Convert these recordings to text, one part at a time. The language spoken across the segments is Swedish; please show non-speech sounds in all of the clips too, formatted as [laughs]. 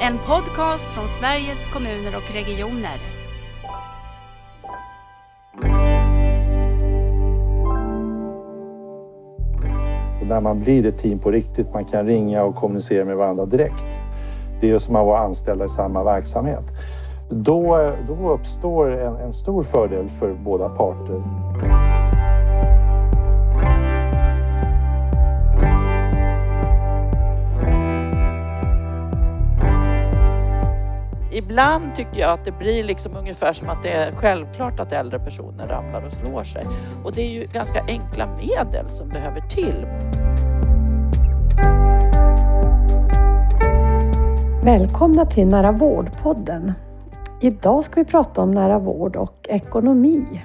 En podcast från Sveriges kommuner och regioner. När man blir ett team på riktigt, man kan ringa och kommunicera med varandra direkt. Det är som att vara anställda i samma verksamhet. Då, då uppstår en, en stor fördel för båda parter. Ibland tycker jag att det blir liksom ungefär som att det är självklart att äldre personer ramlar och slår sig. Och det är ju ganska enkla medel som behöver till. Välkomna till Nära vård-podden. Idag ska vi prata om nära vård och ekonomi.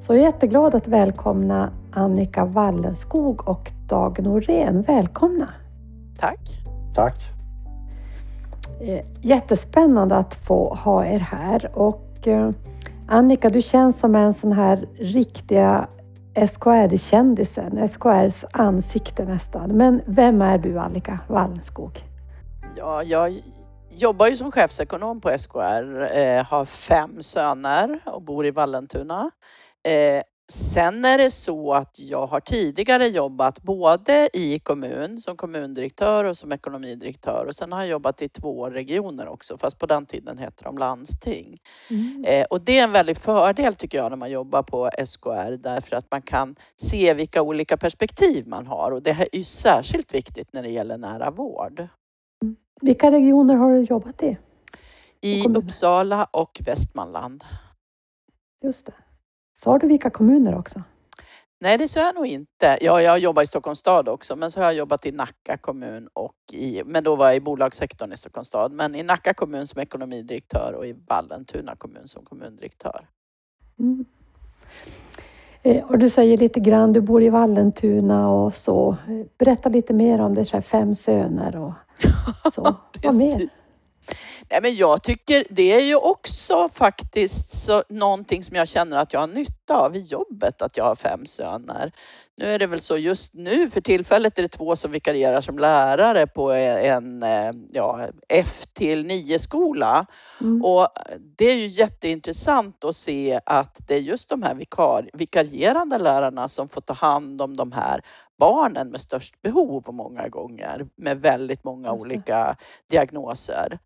Så jag är jätteglad att välkomna Annika Wallenskog och Dag Norén. Välkomna! Tack! Tack! Eh, jättespännande att få ha er här och eh, Annika, du känns som en sån här riktiga SKR-kändisen, SKRs ansikte nästan. Men vem är du Annika Wallenskog? Ja, jag jobbar ju som chefsekonom på SKR, eh, har fem söner och bor i Vallentuna. Eh, sen är det så att jag har tidigare jobbat både i kommun som kommundirektör och som ekonomidirektör och sen har jag jobbat i två regioner också fast på den tiden hette de landsting. Mm. Eh, och det är en väldig fördel tycker jag när man jobbar på SKR därför att man kan se vilka olika perspektiv man har och det är ju särskilt viktigt när det gäller nära vård. Vilka regioner har du jobbat i? I Uppsala och Västmanland. Just det. Sa du vilka kommuner också? Nej, det sa jag nog inte. Ja, jag jobbar i Stockholms stad också, men så har jag jobbat i Nacka kommun och i, men då var jag i bolagssektorn i Stockholms stad, men i Nacka kommun som ekonomidirektör och i Vallentuna kommun som kommundirektör. Mm. Eh, och du säger lite grann, du bor i Vallentuna och så. Berätta lite mer om det, så här fem söner och [laughs] så. Vad mer? Nej, men jag tycker det är ju också faktiskt så, någonting som jag känner att jag har nytta av i jobbet, att jag har fem söner. Nu är det väl så just nu för tillfället är det två som vikarierar som lärare på en ja, F till 9 skola. Mm. Och det är ju jätteintressant att se att det är just de här vikar, vikarierande lärarna som får ta hand om de här barnen med störst behov många gånger med väldigt många olika diagnoser.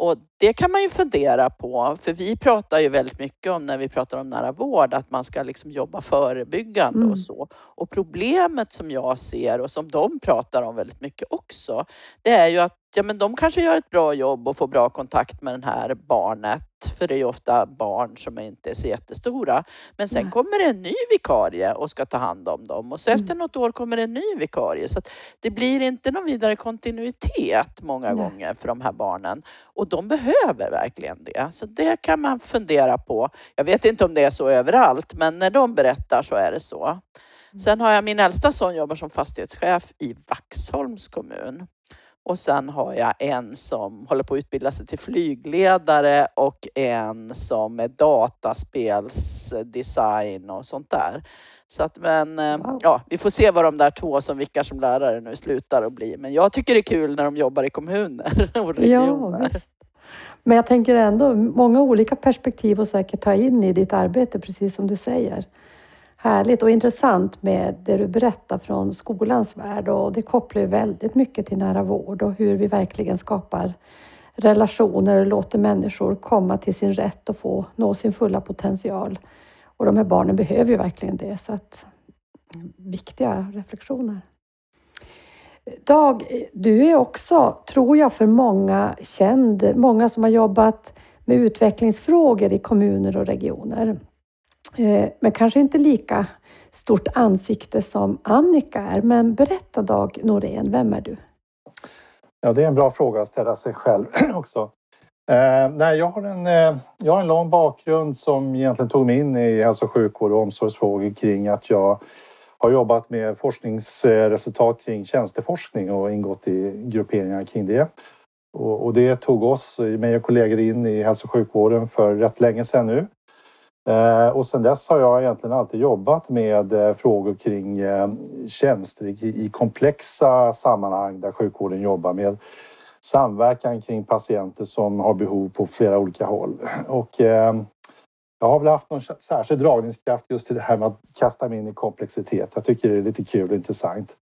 Och det kan man ju fundera på, för vi pratar ju väldigt mycket om när vi pratar om nära vård att man ska liksom jobba förebyggande mm. och så. Och problemet som jag ser och som de pratar om väldigt mycket också, det är ju att ja, men de kanske gör ett bra jobb och får bra kontakt med det här barnet för det är ju ofta barn som inte är så jättestora. Men sen kommer det en ny vikarie och ska ta hand om dem och så efter mm. något år kommer det en ny vikarie. Så det blir inte någon vidare kontinuitet många Nej. gånger för de här barnen och de behöver verkligen det. Så det kan man fundera på. Jag vet inte om det är så överallt, men när de berättar så är det så. Mm. Sen har jag min äldsta son jobbar som fastighetschef i Vaxholms kommun. Och sen har jag en som håller på att utbilda sig till flygledare och en som är dataspelsdesign och sånt där. Så att, men eh, wow. ja, vi får se vad de där två som vickar som lärare nu slutar att bli. Men jag tycker det är kul när de jobbar i kommuner [laughs] och regioner. Ja, visst. Men jag tänker ändå många olika perspektiv att säkert ta in i ditt arbete, precis som du säger härligt och intressant med det du berättar från skolans värld och det kopplar ju väldigt mycket till nära vård och hur vi verkligen skapar relationer och låter människor komma till sin rätt och få nå sin fulla potential. Och de här barnen behöver ju verkligen det, så att viktiga reflektioner. Dag, du är också, tror jag, för många känd, många som har jobbat med utvecklingsfrågor i kommuner och regioner. Eh, men kanske inte lika stort ansikte som Annika är. Men berätta Dag Norén, vem är du? Ja, det är en bra fråga att ställa sig själv [clears throat] också. Eh, nej, jag, har en, eh, jag har en lång bakgrund som egentligen tog mig in i hälso och sjukvård och omsorgsfrågor kring att jag har jobbat med forskningsresultat kring tjänsteforskning och ingått i grupperingar kring det. Och, och det tog oss, mig och kollegor, in i hälso och sjukvården för rätt länge sedan nu. Eh, och sen dess har jag egentligen alltid jobbat med eh, frågor kring eh, tjänster i komplexa sammanhang där sjukvården jobbar med samverkan kring patienter som har behov på flera olika håll. Och eh, jag har väl haft någon särskild dragningskraft just till det här med att kasta mig in i komplexitet. Jag tycker det är lite kul och intressant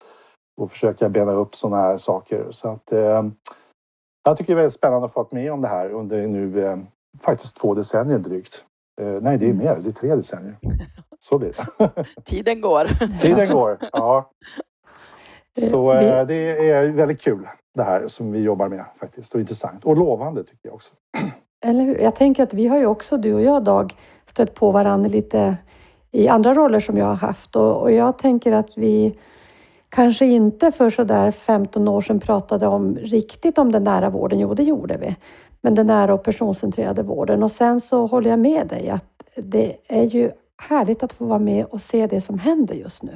och försöka bena upp sådana här saker. Så att, eh, jag tycker det är väldigt spännande att få vara med om det här under nu eh, faktiskt två decennier drygt. Eh, nej, det är mer. Det är tre decennier. [laughs] Så blir det. [laughs] Tiden går. Tiden går, ja. Så eh, det är väldigt kul det här som vi jobbar med faktiskt och intressant och lovande tycker jag också. [clears throat] Eller hur? Jag tänker att vi har ju också, du och jag Dag, stött på varandra lite i andra roller som jag har haft och, och jag tänker att vi kanske inte för sådär 15 år sedan pratade om riktigt om den nära vården. Jo, det gjorde vi. Men den nära och personcentrerade vården. Och sen så håller jag med dig att det är ju härligt att få vara med och se det som händer just nu.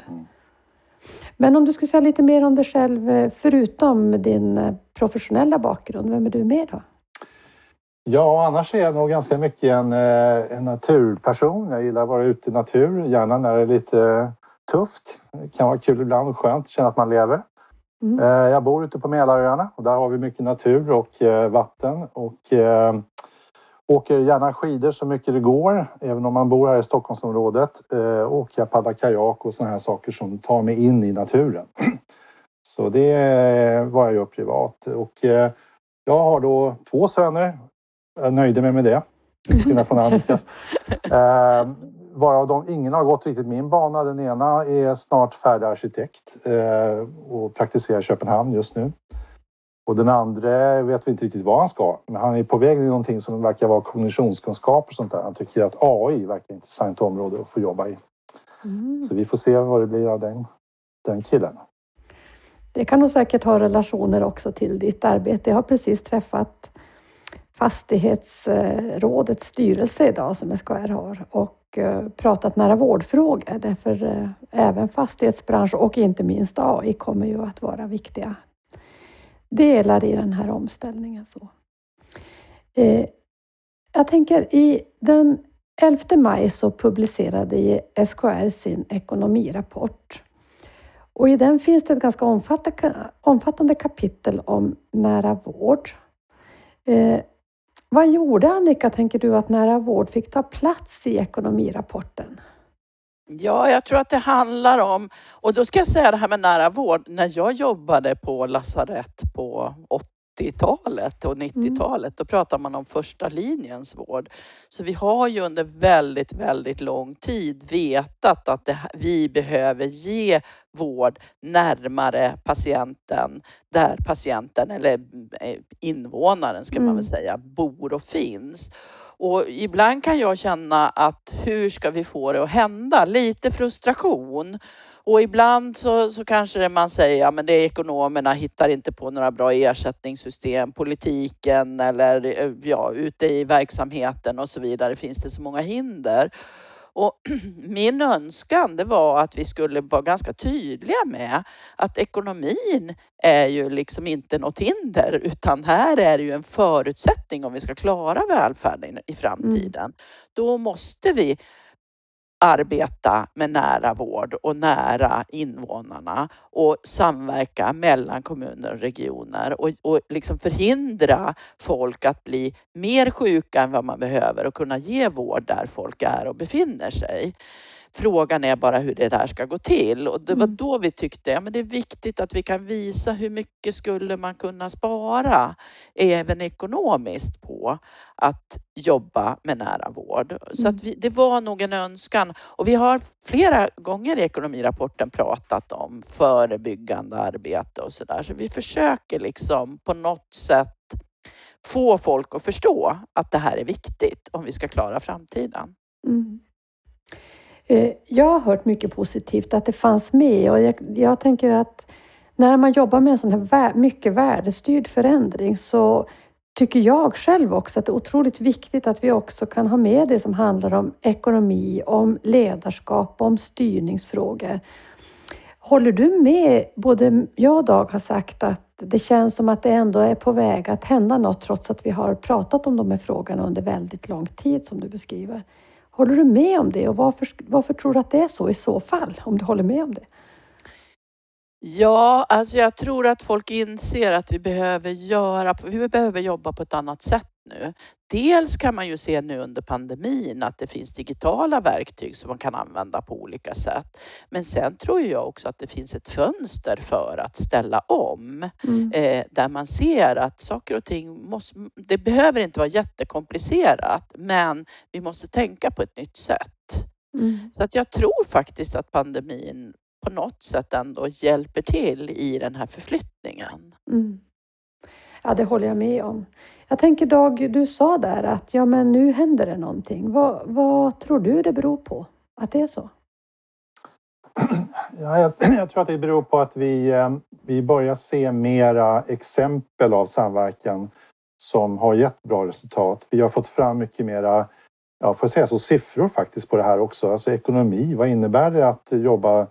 Men om du skulle säga lite mer om dig själv, eh, förutom din eh, professionella bakgrund, vem är du mer då? Ja, annars är jag nog ganska mycket en, eh, en naturperson. Jag gillar att vara ute i natur, gärna när det är lite tufft. Det kan vara kul ibland och skönt att känna att man lever. Mm. Jag bor ute på Mälaröarna och där har vi mycket natur och vatten och Åker gärna skidor så mycket det går, även om man bor här i Stockholmsområdet. Eh, åker jag paddlar kajak och sådana här saker som tar mig in i naturen. [clears throat] Så det är vad jag gör privat. Och eh, jag har då två söner. Jag nöjde mig med det. Till från [laughs] Annikas. Varav de, ingen har gått riktigt min bana. Den ena är snart färdig arkitekt eh, och praktiserar i Köpenhamn just nu. Och den andra vet vi inte riktigt vad han ska. Men han är på väg till någonting som verkar vara kognitionskunskap och sånt där. Han tycker att AI verkar ett intressant område att få jobba i. Mm. Så vi får se vad det blir av den, den killen. Det kan nog säkert ha relationer också till ditt arbete. Jag har precis träffat Fastighetsrådets styrelse idag som SKR har och Eh, pratat nära vårdfrågor. Därför eh, även fastighetsbransch och inte minst AI kommer ju att vara viktiga delar i den här omställningen. Så. Eh, jag tänker i den 11 maj så publicerade SKR sin ekonomirapport. Och I den finns det ett ganska omfattande kapitel om nära vård. Vad gjorde Annika, tänker du, att nära vård fick ta plats i ekonomirapporten? Ja, jag tror att det handlar om, och då ska jag säga det här med nära vård. När jag jobbade på lasarett på 80-talet och 90-talet, mm. då pratar man om första linjens vård. Så vi har ju under väldigt, väldigt lång tid vetat att det, vi behöver ge vård närmare patienten, där patienten eller eh, invånaren ska man väl mm. säga bor och finns. Och ibland kan jag känna att hur ska vi få det att hända? Lite frustration. Och ibland så, så kanske man säger ja, det är ekonomerna hittar inte på några bra ersättningssystem, politiken eller ja, ute i verksamheten och så vidare finns det så många hinder. Och [clears throat] min önskan det var att vi skulle vara ganska tydliga med att ekonomin är ju liksom inte något hinder utan här är det ju en förutsättning om vi ska klara välfärden i framtiden. Mm. Då måste vi arbeta med nära vård och nära invånarna och samverka mellan kommuner och regioner och, och liksom förhindra folk att bli mer sjuka än vad man behöver och kunna ge vård där folk är och befinner sig. Frågan är bara hur det där ska gå till och det var mm. då vi tyckte att ja, det är viktigt att vi kan visa hur mycket skulle man kunna spara även ekonomiskt på att jobba med nära vård. Så mm. vi, det var nog en önskan och vi har flera gånger i ekonomirapporten pratat om förebyggande arbete och så där. Så vi försöker liksom på något sätt få folk att förstå att det här är viktigt om vi ska klara framtiden. Mm. Eh, jag har hört mycket positivt att det fanns med och jag, jag tänker att när man jobbar med en sån här mycket värdestyrd förändring så tycker jag själv också att det är otroligt viktigt att vi också kan ha med det som handlar om ekonomi, om ledarskap, om styrningsfrågor. Håller du med? Både jag och Dag har sagt att det känns som att det ändå är på väg att hända något trots att vi har pratat om de här frågorna under väldigt lång tid som du beskriver. Håller du med om det och varför, varför tror du att det är så i så fall? Om du håller med om det? Ja, alltså jag tror att folk inser att vi behöver göra, vi behöver jobba på ett annat sätt nu. Dels kan man ju se nu under pandemin att det finns digitala verktyg som man kan använda på olika sätt. Men sen tror jag också att det finns ett fönster för att ställa om mm. eh, där man ser att saker och ting måste, det behöver inte vara jättekomplicerat men vi måste tänka på ett nytt sätt. Mm. Så att jag tror faktiskt att pandemin på något sätt ändå hjälper till i den här förflyttningen. Mm. Ja, det håller jag med om. Jag tänker Dag, du sa där att ja, men nu händer det någonting. Vad, vad tror du det beror på att det är så? [clears throat] Ja, jag, [clears throat] jag, tror att det beror på att vi, eh, vi börjar se mera exempel av samverkan som har gett bra resultat. Vi har fått fram mycket mera, ja, får jag säga så, siffror faktiskt på det här också. Alltså ekonomi, vad innebär det att jobba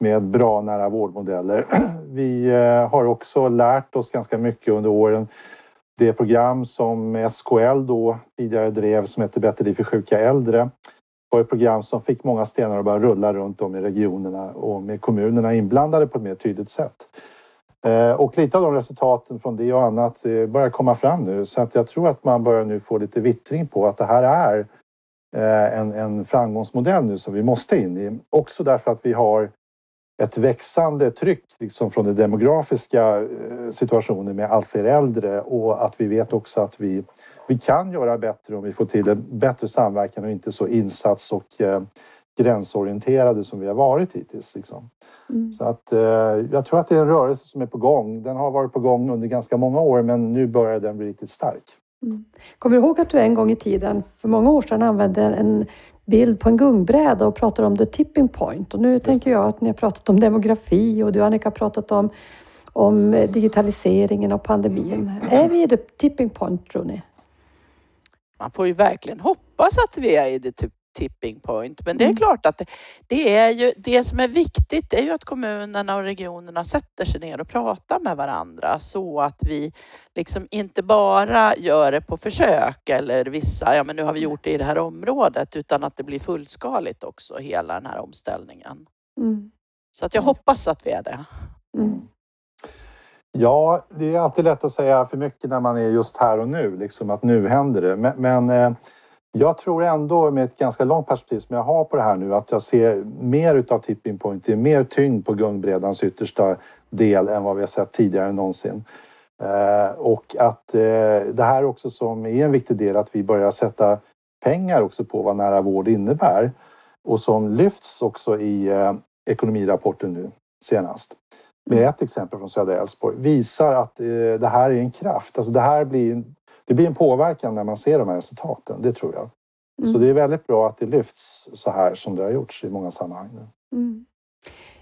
med bra nära vårdmodeller. [clears throat] Vi eh, har också lärt oss ganska mycket under åren. Det program som SKL då tidigare drev som heter Bättre liv för sjuka äldre var ett program som fick många stenar att börja rulla runt om i regionerna och med kommunerna inblandade på ett mer tydligt sätt. Eh, och lite av de resultaten från det och annat eh, börjar komma fram nu så att jag tror att man börjar nu få lite vittring på att det här är en, en framgångsmodell nu som vi måste in i. Också därför att vi har ett växande tryck liksom från den demografiska eh, situationen med allt fler äldre och att vi vet också att vi, vi kan göra bättre om vi får till en bättre samverkan och inte så insats och eh, gränsorienterade som vi har varit hittills. Liksom. Mm. Så att, eh, jag tror att det är en rörelse som är på gång. Den har varit på gång under ganska många år men nu börjar den bli riktigt stark. Mm. Kommer du ihåg att du en gång i tiden, för många år sedan, använde en bild på en gungbräda och pratar om the tipping point. Och nu Just tänker jag att ni har pratat om demografi och du Annika har pratat om, om digitaliseringen och pandemin. Är vi i the tipping point tror ni? Man får ju verkligen hoppas att vi är i the tipping point. Men det är mm. klart att det, det, är ju det som är viktigt är ju att kommunerna och regionerna sätter sig ner och pratar med varandra så att vi liksom inte bara gör det på försök eller vissa, ja men nu har vi gjort det i det här området utan att det blir fullskaligt också hela den här omställningen. Mm. Så att jag hoppas att vi är det. Mm. Ja, det är alltid lätt att säga för mycket när man är just här och nu, liksom att nu händer det. Men, men eh, jag tror ändå med ett ganska långt perspektiv som jag har på det här nu att jag ser mer utav tipping point, det är mer tyngd på gungbredans yttersta del än vad vi har sett tidigare någonsin. Eh, och att eh, det här också som är en viktig del att vi börjar sätta pengar också på vad nära vård innebär och som lyfts också i eh, ekonomirapporten nu senast med ett exempel från södra Älvsborg visar att det här är en kraft. Alltså det här blir det blir en påverkan när man ser de här resultaten, det tror jag. Mm. Så det är väldigt bra att det lyfts så här som det har gjorts i många sammanhang. Mm.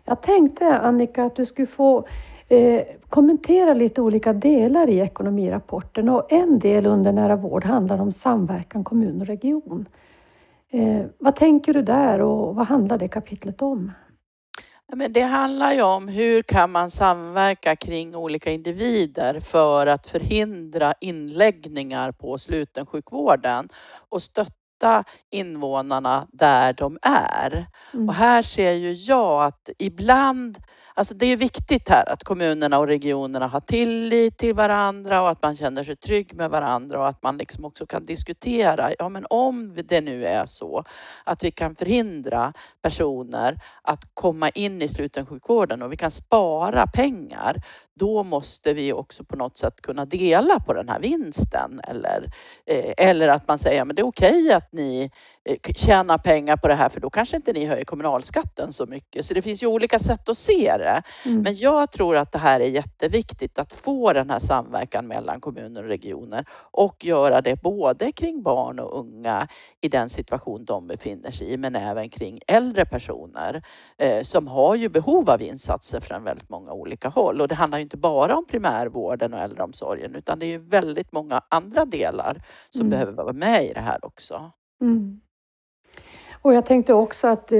Jag tänkte Annika att du skulle få eh, kommentera lite olika delar i ekonomirapporten och en del under nära vård handlar om samverkan kommun och region. Eh, vad tänker du där och vad handlar det kapitlet om? Men det handlar ju om hur kan man samverka kring olika individer för att förhindra inläggningar på slutensjukvården och stötta invånarna där de är. Mm. Och här ser ju jag att ibland Alltså det är viktigt här att kommunerna och regionerna har tillit till varandra och att man känner sig trygg med varandra och att man liksom också kan diskutera, ja men om det nu är så att vi kan förhindra personer att komma in i slutensjukvården och vi kan spara pengar, då måste vi också på något sätt kunna dela på den här vinsten eller, eh, eller att man säger, men det är okej okay att ni tjäna pengar på det här för då kanske inte ni höjer kommunalskatten så mycket. Så det finns ju olika sätt att se det. Mm. Men jag tror att det här är jätteviktigt att få den här samverkan mellan kommuner och regioner och göra det både kring barn och unga i den situation de befinner sig i men även kring äldre personer eh, som har ju behov av insatser från väldigt många olika håll. Och det handlar inte bara om primärvården och äldreomsorgen utan det är ju väldigt många andra delar som mm. behöver vara med i det här också. Mm. Och jag tänkte också att eh,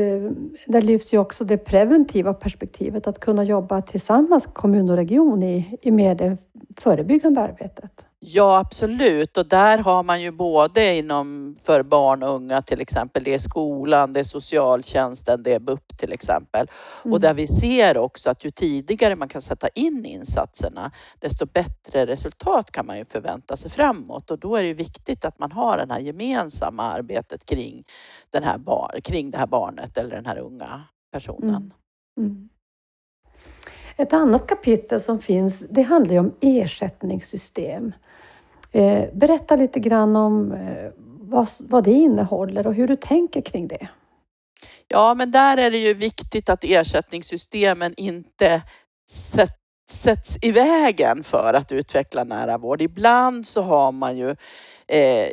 där lyfts ju också det preventiva perspektivet, att kunna jobba tillsammans kommun och region i, i med det förebyggande arbetet. Ja, absolut. Och där har man ju både inom för barn och unga till exempel, det är skolan, det är socialtjänsten, det är BUP till exempel. Mm. Och där vi ser också att ju tidigare man kan sätta in insatserna, desto bättre resultat kan man ju förvänta sig framåt. Och då är det ju viktigt att man har det här gemensamma arbetet kring, den här bar, kring det här barnet eller den här unga personen. Mm. Mm. Ett annat kapitel som finns, det handlar ju om ersättningssystem. Eh, berätta lite grann om eh, vad, vad det innehåller och hur du tänker kring det. Ja, men där är det ju viktigt att ersättningssystemen inte sätt, sätts i vägen för att utveckla nära vård. Ibland så har man ju Eh,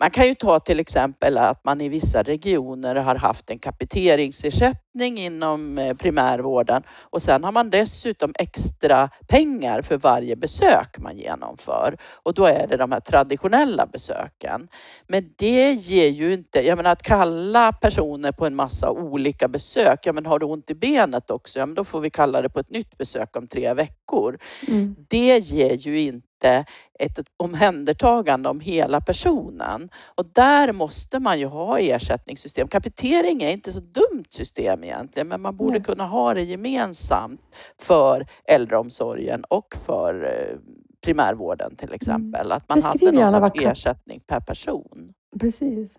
man kan ju ta till exempel att man i vissa regioner har haft en kapiteringsersättning inom eh, primärvården och sen har man dessutom extra pengar för varje besök man genomför och då är det de här traditionella besöken. Men det ger ju inte, jag menar att kalla personer på en massa olika besök, ja men har du ont i benet också, ja men då får vi kalla det på ett nytt besök om tre veckor. Mm. Det ger ju inte inte ett omhändertagande om hela personen. Och där måste man ju ha ersättningssystem. Kapitering är inte så dumt system egentligen, men man borde Nej. kunna ha det gemensamt för äldreomsorgen och för eh, primärvården till mm. exempel. Att man Beskriv hade någon sorts ersättning per person. Precis.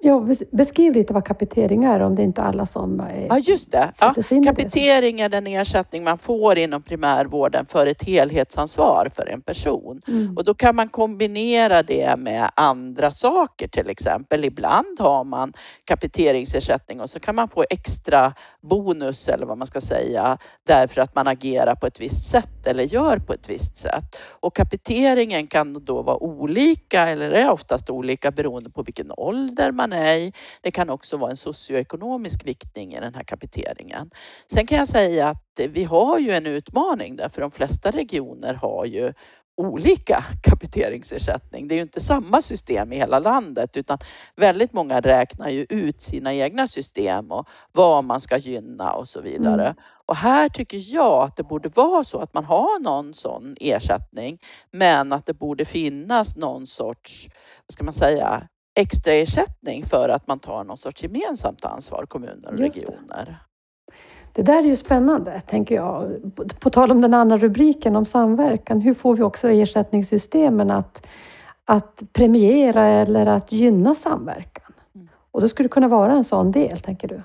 Ja, beskriv lite vad kapitering är om det inte är alla som är, Ja, just det. Ja, kapitering är den ersättning man får inom primärvården för ett helhetsansvar för en person. Mm. Och då kan man kombinera det med andra saker till exempel. Ibland har man kapiteringsersättning och så kan man få extra bonus eller vad man ska säga därför att man agerar på ett visst sätt eller gör på ett visst sätt. Och kapiteringen kan då vara olika eller är oftast olika beroende på vilken ålder man är i. Det kan också vara en socioekonomisk viktning i den här kapiteringen. Sen kan jag säga att vi har ju en utmaning därför de flesta regioner har ju olika kapiteringsersättning. Det är ju inte samma system i hela landet utan väldigt många räknar ju ut sina egna system och vad man ska gynna och så vidare. Mm. Och här tycker jag att det borde vara så att man har någon sån ersättning men att det borde finnas någon sorts, vad ska man säga, extra ersättning för att man tar någon sorts gemensamt ansvar, kommuner och regioner. Det där är ju spännande, tänker jag. På tal om den andra rubriken om samverkan, hur får vi också ersättningssystemen att, att premiera eller att gynna samverkan? Mm. Och det skulle kunna vara en sån del, tänker du?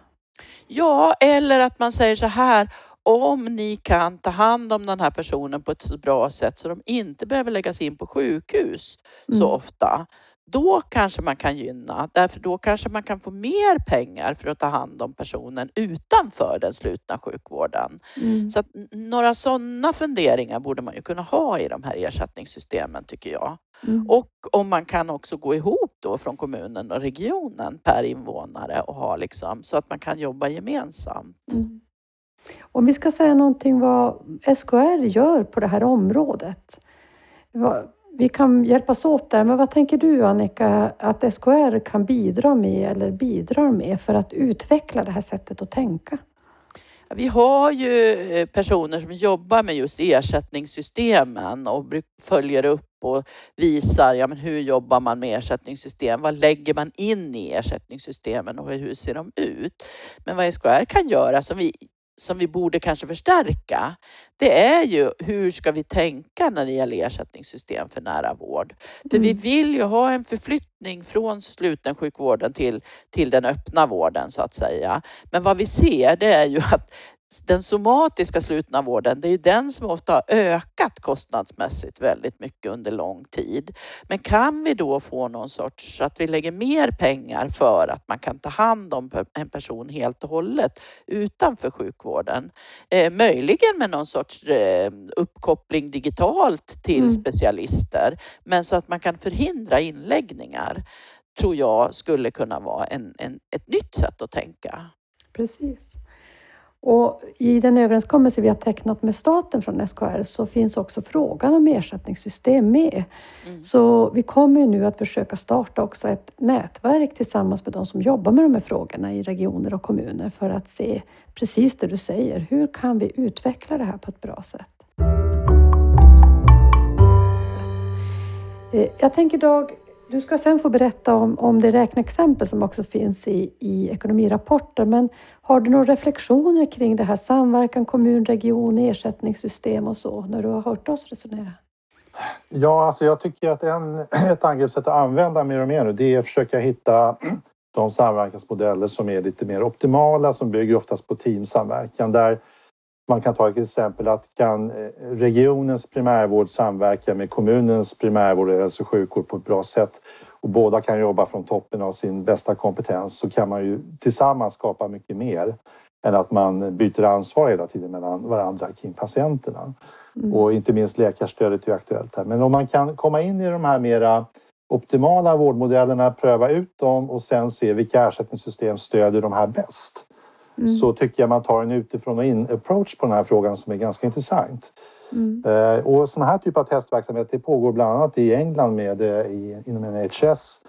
Ja, eller att man säger så här, om ni kan ta hand om den här personen på ett så bra sätt så de inte behöver läggas in på sjukhus mm. så ofta, då kanske man kan gynna, därför då kanske man kan få mer pengar för att ta hand om personen utanför den slutna sjukvården. Mm. Så att några sådana funderingar borde man ju kunna ha i de här ersättningssystemen tycker jag. Mm. Och om man kan också gå ihop då från kommunen och regionen per invånare och ha liksom så att man kan jobba gemensamt. Mm. Om vi ska säga någonting vad SKR gör på det här området vi kan hjälpas åt där, men vad tänker du Annika att SKR kan bidra med eller bidrar med för att utveckla det här sättet att tänka? Vi har ju eh, personer som jobbar med just ersättningssystemen och följer upp och visar ja, men hur jobbar man med ersättningssystem? Vad lägger man in i ersättningssystemen och hur ser de ut? Men vad SKR kan göra som vi som vi borde kanske förstärka, det är ju hur ska vi tänka när det gäller ersättningssystem för nära vård? För mm. vi vill ju ha en förflyttning från sluten sjukvården till, till den öppna vården så att säga. Men vad vi ser det är ju att den somatiska slutna vården, det är ju den som ofta har ökat kostnadsmässigt väldigt mycket under lång tid. Men kan vi då få någon sorts, att vi lägger mer pengar för att man kan ta hand om en person helt och hållet utanför sjukvården. Eh, möjligen med någon sorts eh, uppkoppling digitalt till mm. specialister, men så att man kan förhindra inläggningar tror jag skulle kunna vara en, en, ett nytt sätt att tänka. Precis. Och I den överenskommelse vi har tecknat med staten från SKR så finns också frågan om ersättningssystem med. Mm. Så vi kommer nu att försöka starta också ett nätverk tillsammans med de som jobbar med de här frågorna i regioner och kommuner för att se precis det du säger. Hur kan vi utveckla det här på ett bra sätt? Eh, jag tänker Dag, du ska sen få berätta om, om det räkneexempel som också finns i, i ekonomirapporten. Men har du några reflektioner kring det här samverkan kommun, region, ersättningssystem och så när du har hört oss resonera? Ja, alltså jag tycker att en, [clears throat] ett angreppssätt att använda mer och mer nu det är att försöka hitta [clears throat] de samverkansmodeller som är lite mer optimala som bygger oftast på teamsamverkan där man kan ta ett exempel att kan eh, regionens primärvård samverka med kommunens primärvård och hälso och sjukvård på ett bra sätt och båda kan jobba från toppen av sin bästa kompetens så kan man ju tillsammans skapa mycket mer än att man byter ansvar hela tiden mellan varandra kring patienterna. Mm. Och inte minst läkarstödet är aktuellt här. Men om man kan komma in i de här mera optimala vårdmodellerna, pröva ut dem och sen se vilka ersättningssystem stödjer de här bäst. Mm. Så tycker jag man tar en utifrån och in approach på den här frågan som är ganska intressant. Mm. Eh, och sån här typ av testverksamhet det pågår bland annat i England med, eh, i, inom NHS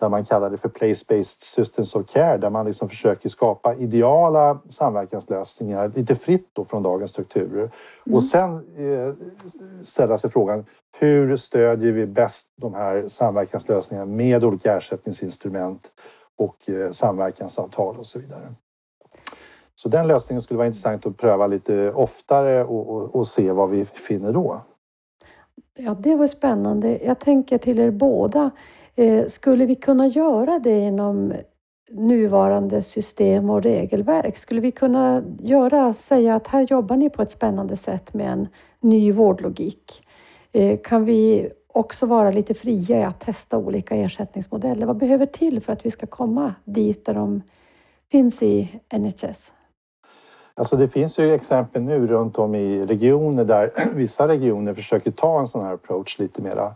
där man kallar det för place-based systems of care där man liksom försöker skapa ideala samverkanslösningar lite fritt då från dagens strukturer. Mm. Och sen eh, ställa sig frågan hur stödjer vi bäst de här samverkanslösningarna med olika ersättningsinstrument och eh, samverkansavtal och så vidare. Så den lösningen skulle vara intressant att pröva lite oftare och, och, och se vad vi finner då. Ja, det var spännande. Jag tänker till er båda. Eh, skulle vi kunna göra det inom nuvarande system och regelverk? Skulle vi kunna göra, säga att här jobbar ni på ett spännande sätt med en ny vårdlogik? Eh, kan vi också vara lite fria i att testa olika ersättningsmodeller? Vad behöver till för att vi ska komma dit där de finns i NHS? Alltså det finns ju exempel nu runt om i regioner där [clears throat] vissa regioner försöker ta en sån här approach lite mera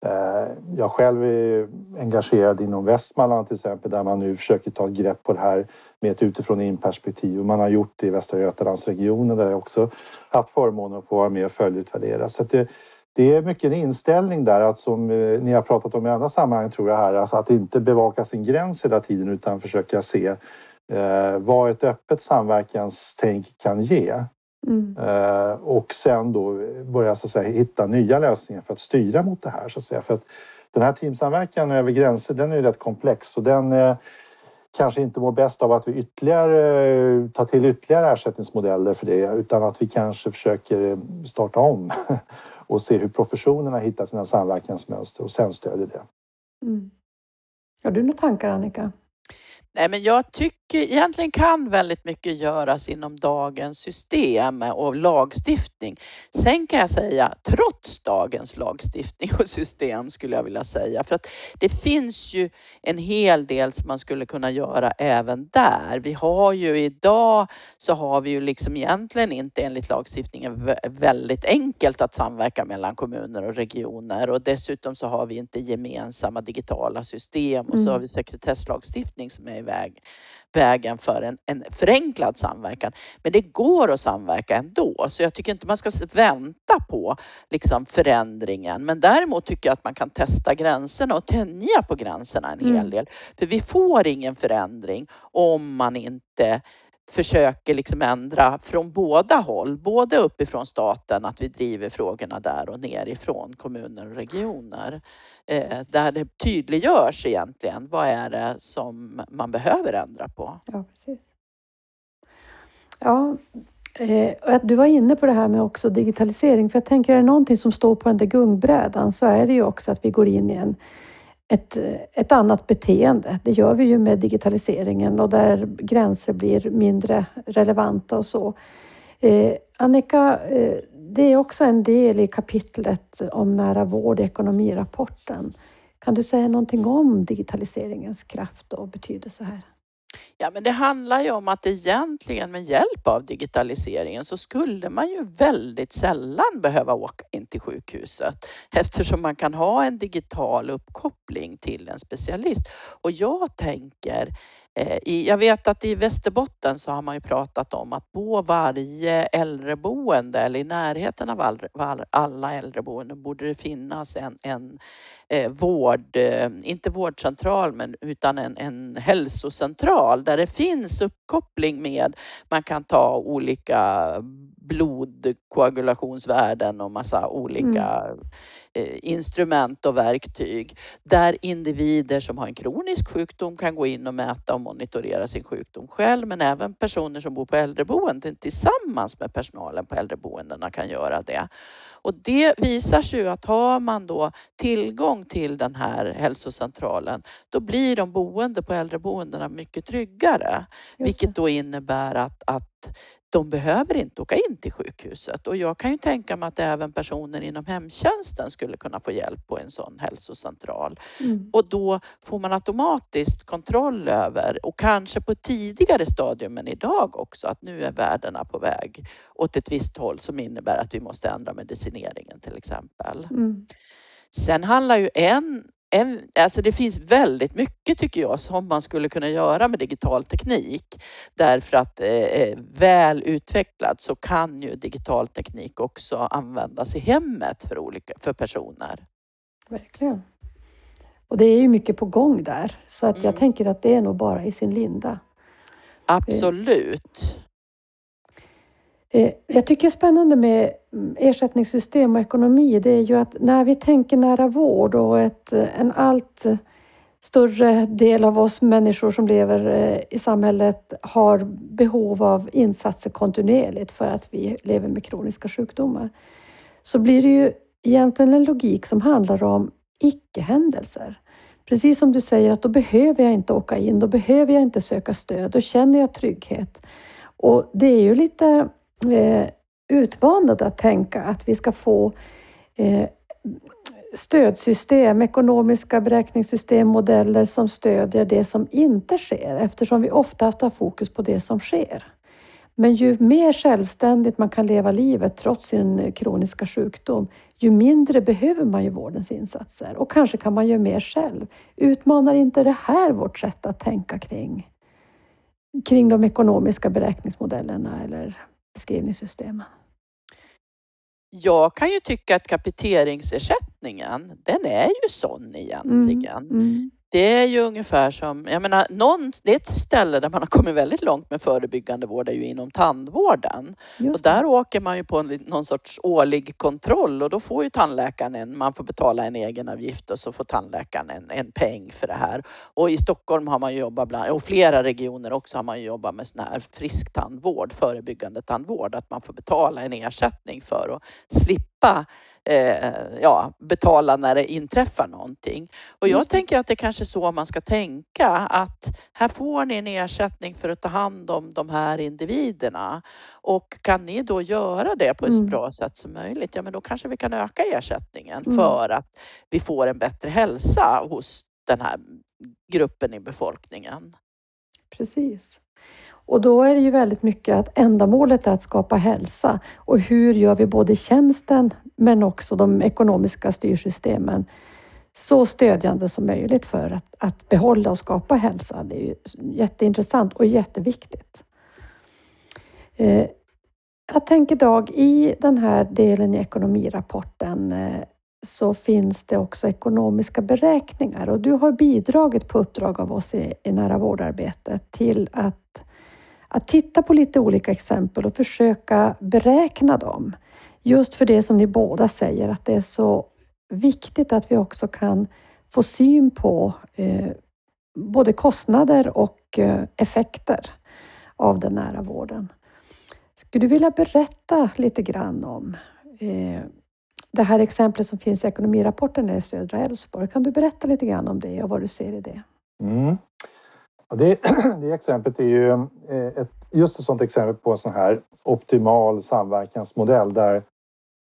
eh, jag själv är engagerad inom Västmanland till exempel där man nu försöker ta ett grepp på det här med ett utifrån in perspektiv och man har gjort det i Västra Götalandsregionen där jag också haft förmånen att få vara med och följdutvärdera. Så det, det är mycket en inställning där att som eh, ni har pratat om i andra sammanhang tror jag här, alltså att inte bevaka sin gräns hela tiden utan försöka se eh, vad ett öppet samverkanstänk kan ge. Mm. Eh, och sen då börja så att säga, hitta nya lösningar för att styra mot det här. Så att säga. För att den här teamsamverkan över gränser den är ju rätt komplex och den eh, kanske inte mår bäst av att vi ytterligare eh, tar till ytterligare ersättningsmodeller för det utan att vi kanske försöker starta om [laughs] och se hur professionerna hittar sina samverkansmönster och sen stödjer det. Mm. Har du några tankar Annika? Nej, men jag tycker egentligen kan väldigt mycket göras inom dagens system och lagstiftning. Sen kan jag säga trots dagens lagstiftning och system skulle jag vilja säga för att det finns ju en hel del som man skulle kunna göra även där. Vi har ju idag så har vi ju liksom egentligen inte enligt lagstiftningen väldigt enkelt att samverka mellan kommuner och regioner och dessutom så har vi inte gemensamma digitala system och så har vi sekretesslagstiftning som är väg, vägen för en, en förenklad samverkan. Men det går att samverka ändå, så jag tycker inte man ska vänta på liksom förändringen. Men däremot tycker jag att man kan testa gränserna och tänja på gränserna en hel mm. del. För vi får ingen förändring om man inte försöker liksom ändra från båda håll, både uppifrån staten, att vi driver frågorna där och nerifrån kommuner och regioner. Eh, där det tydliggörs egentligen vad är det som man behöver ändra på. Ja, precis. Ja, eh, du var inne på det här med också digitalisering, för jag tänker är det någonting som står på den där gungbrädan så är det ju också att vi går in i en ett, ett annat beteende. Det gör vi ju med digitaliseringen och där gränser blir mindre relevanta och så. Eh, Annika, eh, det är också en del i kapitlet om nära vård i ekonomirapporten. Kan du säga någonting om digitaliseringens kraft och betydelse här? Olika, men det handlar ju om att egentligen med hjälp av digitaliseringen så skulle man ju väldigt sällan behöva åka in till sjukhuset eftersom man kan ha en digital uppkoppling till en specialist. Och jag tänker Eh, jag vet att i Västerbotten så har man ju pratat om att på varje äldreboende eller i närheten av alla äldreboenden borde det finnas en, en eh, vård, eh, inte vårdcentral men utan en, en hälsocentral där det finns uppkoppling med, man kan ta olika blodkoagulationsvärden och massa olika mm instrument och verktyg där individer som har en kronisk sjukdom kan gå in och mäta och monitorera sin sjukdom själv men även personer som bor på äldreboenden tillsammans med personalen på äldreboendena kan göra det. Och det visar sig ju att har man då tillgång till den här hälsocentralen då blir de boende på äldreboendena mycket tryggare. Vilket då innebär att, att de behöver inte åka in till sjukhuset och jag kan ju tänka mig att även personer inom hemtjänsten skulle kunna få hjälp på en sån hälsocentral. Mm. Och då får man automatiskt kontroll över och kanske på ett tidigare stadium än idag också att nu är värdena på väg åt ett visst håll som innebär att vi måste ändra medicineringen till exempel. Mm. Sen handlar ju en en, alltså det finns väldigt mycket tycker jag som man skulle kunna göra med digital teknik. Därför att eh, väl utvecklad så kan ju digital teknik också användas i hemmet för, olika, för personer. Verkligen. Och det är ju mycket på gång där så att jag mm. tänker att det är nog bara i sin linda. Absolut. Eh, jag tycker det är spännande med mm, ersättningssystem och ekonomi, det är ju att när vi tänker nära vård och ett, eh, en allt större del av oss människor som lever eh, i samhället har behov av insatser kontinuerligt för att vi lever med kroniska sjukdomar, så blir det ju egentligen en logik som handlar om icke-händelser. Precis som du säger att då behöver jag inte åka in, då behöver jag inte söka stöd, då känner jag trygghet. Och det är ju lite eh, utmanande att tänka att vi ska få eh, stödsystem, ekonomiska beräkningssystem, modeller som stödjer det som inte sker eftersom vi ofta tar fokus på det som sker. Men ju mer självständigt man kan leva livet trots sin kroniska sjukdom, ju mindre behöver man ju vårdens insatser och kanske kan man göra mer själv. Utmanar inte det här vårt sätt att tänka kring, kring de ekonomiska beräkningsmodellerna eller beskrivningssystemen? Jag kan ju tycka att kapiteringsersättningen, den är ju sån egentligen. Mm, mm. Det är ju ungefär som, jag menar, någon, det är ett ställe där man har kommit väldigt långt med förebyggande vård är ju inom tandvården. och där åker man ju på någon sorts årlig kontroll och då får ju tandläkaren en, man får betala en egenavgift och så får tandläkaren en, en peng för det här. Och i Stockholm har man ju jobbat bland, och flera regioner också har man ju jobbat med sån här frisktandvård, förebyggande tandvård, att man får betala en ersättning för att slippa eh, ja, betala när det inträffar någonting. Och jag tänker att det är kanske så man ska tänka att här får ni en ersättning för att ta hand om de här individerna och kan ni då göra det på ett mm. så bra sätt som möjligt, ja men då kanske vi kan öka ersättningen mm. för att vi får en bättre hälsa hos den här gruppen i befolkningen. Precis. Och då är det ju väldigt mycket att ändamålet är att skapa hälsa. Och hur gör vi både tjänsten men också de ekonomiska styrsystemen så stödjande som möjligt för att, att behålla och skapa hälsa. Det är ju jätteintressant och jätteviktigt. Eh, jag tänker Dag, i den här delen i ekonomirapporten eh, så finns det också ekonomiska beräkningar och du har bidragit på uppdrag av oss i, i nära vårdarbetet till att att titta på lite olika exempel och försöka beräkna dem. Just för det som ni båda säger, att det är så viktigt att vi också kan få syn på eh, både kostnader och eh, effekter av den nära vården. Skulle du vilja berätta lite grann om eh, det här exemplet som finns i ekonomirapporten i södra Älvsborg. Kan du berätta lite grann om det och vad du ser i det? Mm. Det, [clears throat] det exemplet är ju eh, ett, just ett sådant exempel på en sån här optimal samverkansmodell där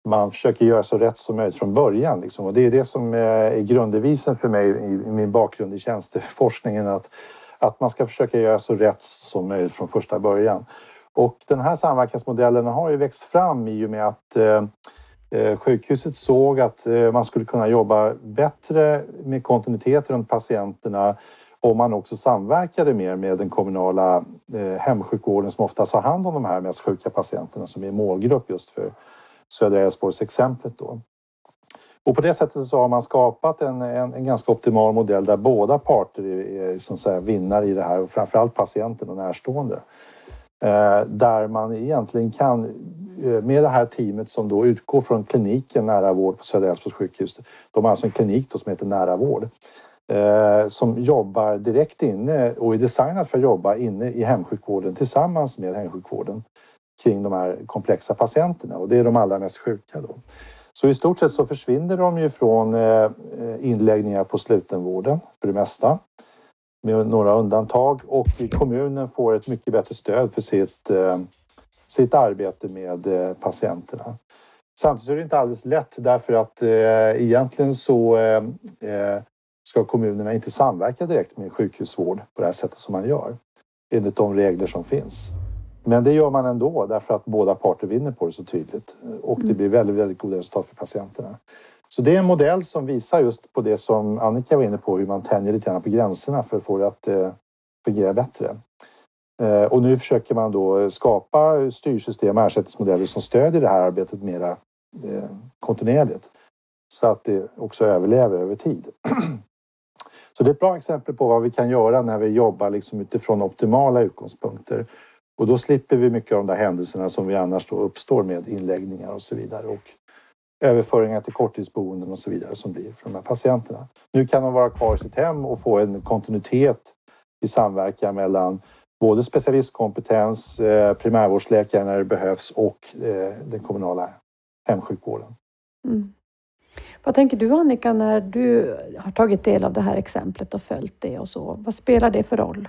man försöker göra så rätt som möjligt från början. Liksom. Och det är det som eh, är grunddevisen för mig i min bakgrund i tjänsteforskningen. Att, att man ska försöka göra så rätt som möjligt från första början. Och den här samverkansmodellen har ju växt fram i och med att eh, eh sjukhuset såg att eh, man skulle kunna jobba bättre med kontinuitet runt patienterna om man också samverkade mer med den kommunala eh, hemsjukvården som oftast har hand om de här mest sjuka patienterna som är målgrupp just för södra Älvsborgs exemplet då. Och på det sättet så har man skapat en, en, en ganska optimal modell där båda parter är, är som säga, vinnare i det här och framförallt patienten och närstående. Eh, där man egentligen kan eh, med det här teamet som då utgår från kliniken nära vård på Södra Älvsborgs sjukhus. De har alltså en klinik som heter nära vård eh, som jobbar direkt inne och är designad för att jobba inne i hemsjukvården tillsammans med hemsjukvården kring de här komplexa patienterna och det är de allra mest sjuka då. Så i stort sett så försvinner de ju från eh, inläggningar på slutenvården för det mesta med några undantag och kommunen får ett mycket bättre stöd för sitt, eh, sitt arbete med eh, patienterna. Samtidigt är det inte alldeles lätt därför att eh, egentligen så ska kommunerna inte samverka direkt med sjukhusvård på det här sättet som man gör enligt de regler som finns. Men det gör man ändå därför att båda parter vinner på det så tydligt och det mm. blir väldigt, väldigt goda resultat för patienterna. Så det är en modell som visar just på det som Annika var inne på, hur man tänjer lite grann på gränserna för att få det att eh, fungera bättre. Eh, och nu försöker man då skapa styrsystem och ersättningsmodeller som stödjer det här arbetet mera eh, kontinuerligt så att det också överlever över tid. [clears throat] Så det är ett bra exempel på vad vi kan göra när vi jobbar liksom utifrån optimala utgångspunkter. Och då slipper vi mycket av de där händelserna som vi annars då uppstår med inläggningar och så vidare och överföringar till korttidsboenden och så vidare som blir för de här patienterna. Nu kan de vara kvar i sitt hem och få en kontinuitet i samverkan mellan både specialistkompetens, eh, primärvårdsläkare när det behövs och eh, den kommunala hemsjukvården. Mm. Vad tänker du Annika när du har tagit del av det här exemplet och följt det och så? Vad spelar det för roll?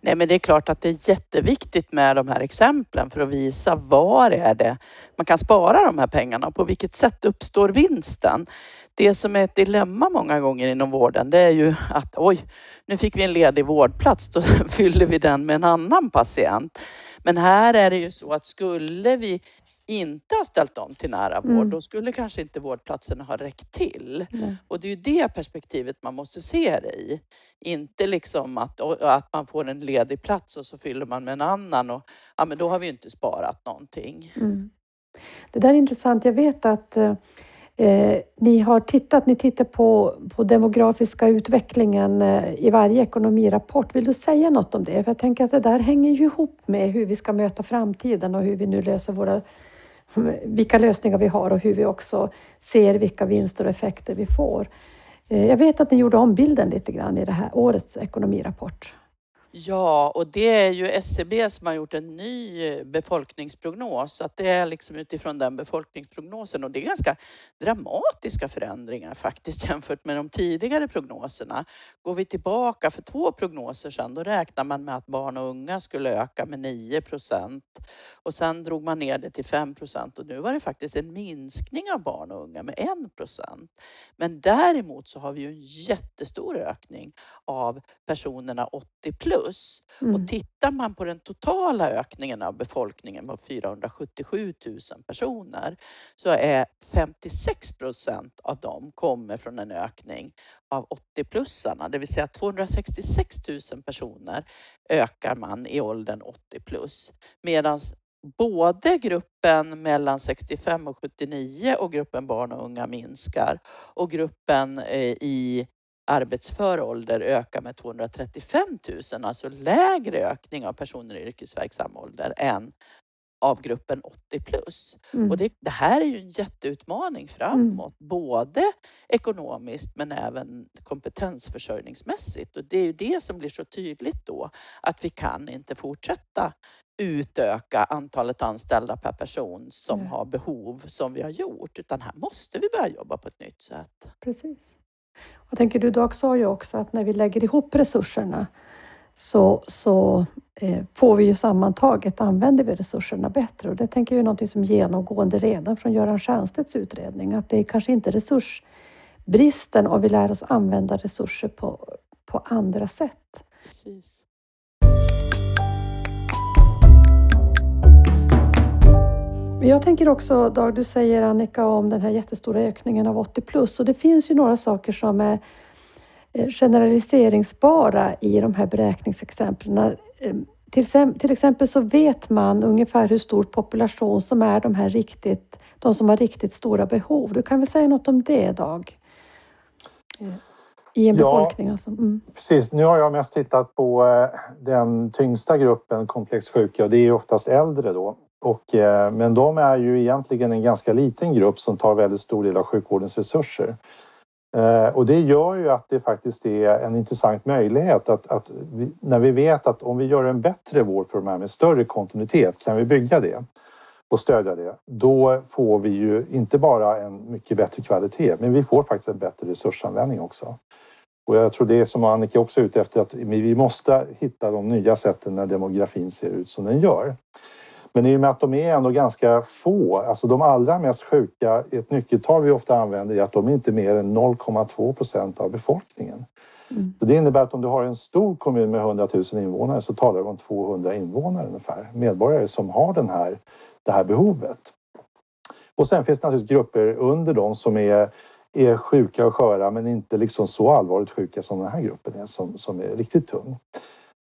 Nej, men det är klart att det är jätteviktigt med de här exemplen för att visa var är det man kan spara de här pengarna och på vilket sätt uppstår vinsten. Det som är ett dilemma många gånger inom vården det är ju att oj, nu fick vi en ledig vårdplats, då [laughs] fyller vi den med en annan patient. Men här är det ju så att skulle vi inte har ställt om till nära vård, mm. då skulle kanske inte vårdplatserna ha räckt till. Mm. Och det är ju det perspektivet man måste se det i. Inte liksom att, att man får en ledig plats och så fyller man med en annan och ja, men då har vi inte sparat någonting. Mm. Det där är intressant. Jag vet att eh, ni har tittat, ni tittar på, på demografiska utvecklingen eh, i varje ekonomirapport. Vill du säga något om det? För jag tänker att det där hänger ju ihop med hur vi ska möta framtiden och hur vi nu löser våra vilka lösningar vi har och hur vi också ser vilka vinster och effekter vi får. Eh, jag vet att ni gjorde om bilden lite grann i det här årets ekonomirapport. Ja, och det är ju SCB som har gjort en ny befolkningsprognos. Att det är liksom utifrån den befolkningsprognosen och det är ganska dramatiska förändringar faktiskt [laughs] jämfört med de tidigare prognoserna. Går vi tillbaka för två prognoser sedan, då räknar man med att barn och unga skulle öka med 9 procent och sen drog man ner det till 5 procent och nu var det faktiskt en minskning av barn och unga med 1 procent. Men däremot så har vi ju en jättestor ökning av personerna 80 plus plus. Mm. Och tittar man på den totala ökningen av befolkningen på 477 000 personer så är 56 procent av dem kommer från en ökning av 80-plussarna, det vill säga 266 000 personer ökar man i åldern 80 plus. Medan både gruppen mellan 65 och 79 och gruppen barn och unga minskar och gruppen eh, i arbetsför ålder ökar med 235 000, alltså lägre ökning av personer i yrkesverksam ålder än av gruppen 80 plus. Mm. Och det, det, här är ju en jätteutmaning framåt, mm. både ekonomiskt men även kompetensförsörjningsmässigt. Och det är ju det som blir så tydligt då, att vi kan inte fortsätta utöka antalet anställda per person som mm. har behov som vi har gjort, utan här måste vi börja jobba på ett nytt sätt. Precis. Jag tänker du, Dag sa ju också att när vi lägger ihop resurserna så, så eh, får vi ju sammantaget, använder vi resurserna bättre. Och det tänker jag är någonting som genomgående redan från Göran Stiernstedts utredning, att det är kanske inte resursbristen om vi lär oss använda resurser på, på andra sätt. Precis. Jag tänker också, Dag, du säger Annika om den här jättestora ökningen av 80 plus och det finns ju några saker som är eh, generaliseringsbara i de här beräkningsexemplen. Eh, till exempel så vet man ungefär hur stor population som är de här riktigt, de som har riktigt stora behov. Du kan väl säga något om det, Dag? i en Ja. befolkning. Alltså. Mm. Precis, nu har jag mest tittat på eh, den tyngsta gruppen komplext sjuka och det är oftast äldre då. Och, eh, men de är ju egentligen en ganska liten grupp som tar väldigt stor del av sjukvårdens resurser. Eh, och det gör ju att det faktiskt är en intressant möjlighet att, att vi, när vi vet att om vi gör en bättre vård för de här med större kontinuitet, kan vi bygga det och stödja det, då får vi ju inte bara en mycket bättre kvalitet, men vi får faktiskt en bättre resursanvändning också. Och jag tror det är som Annika också är ute efter att vi måste hitta de nya sätten när demografin ser ut som den gör. Men i och med att de är ändå ganska få, alltså de allra mest sjuka, ett nyckeltal vi ofta använder är att de är inte mer än 0,2 procent av befolkningen. Mm. Det innebär att om du har en stor kommun med 100 000 invånare så talar vi om 200 invånare ungefär, medborgare som har den här, det här behovet. Och sen finns det naturligtvis grupper under dem som är, är sjuka och sköra men inte liksom så allvarligt sjuka som den här gruppen är som, som är riktigt tung.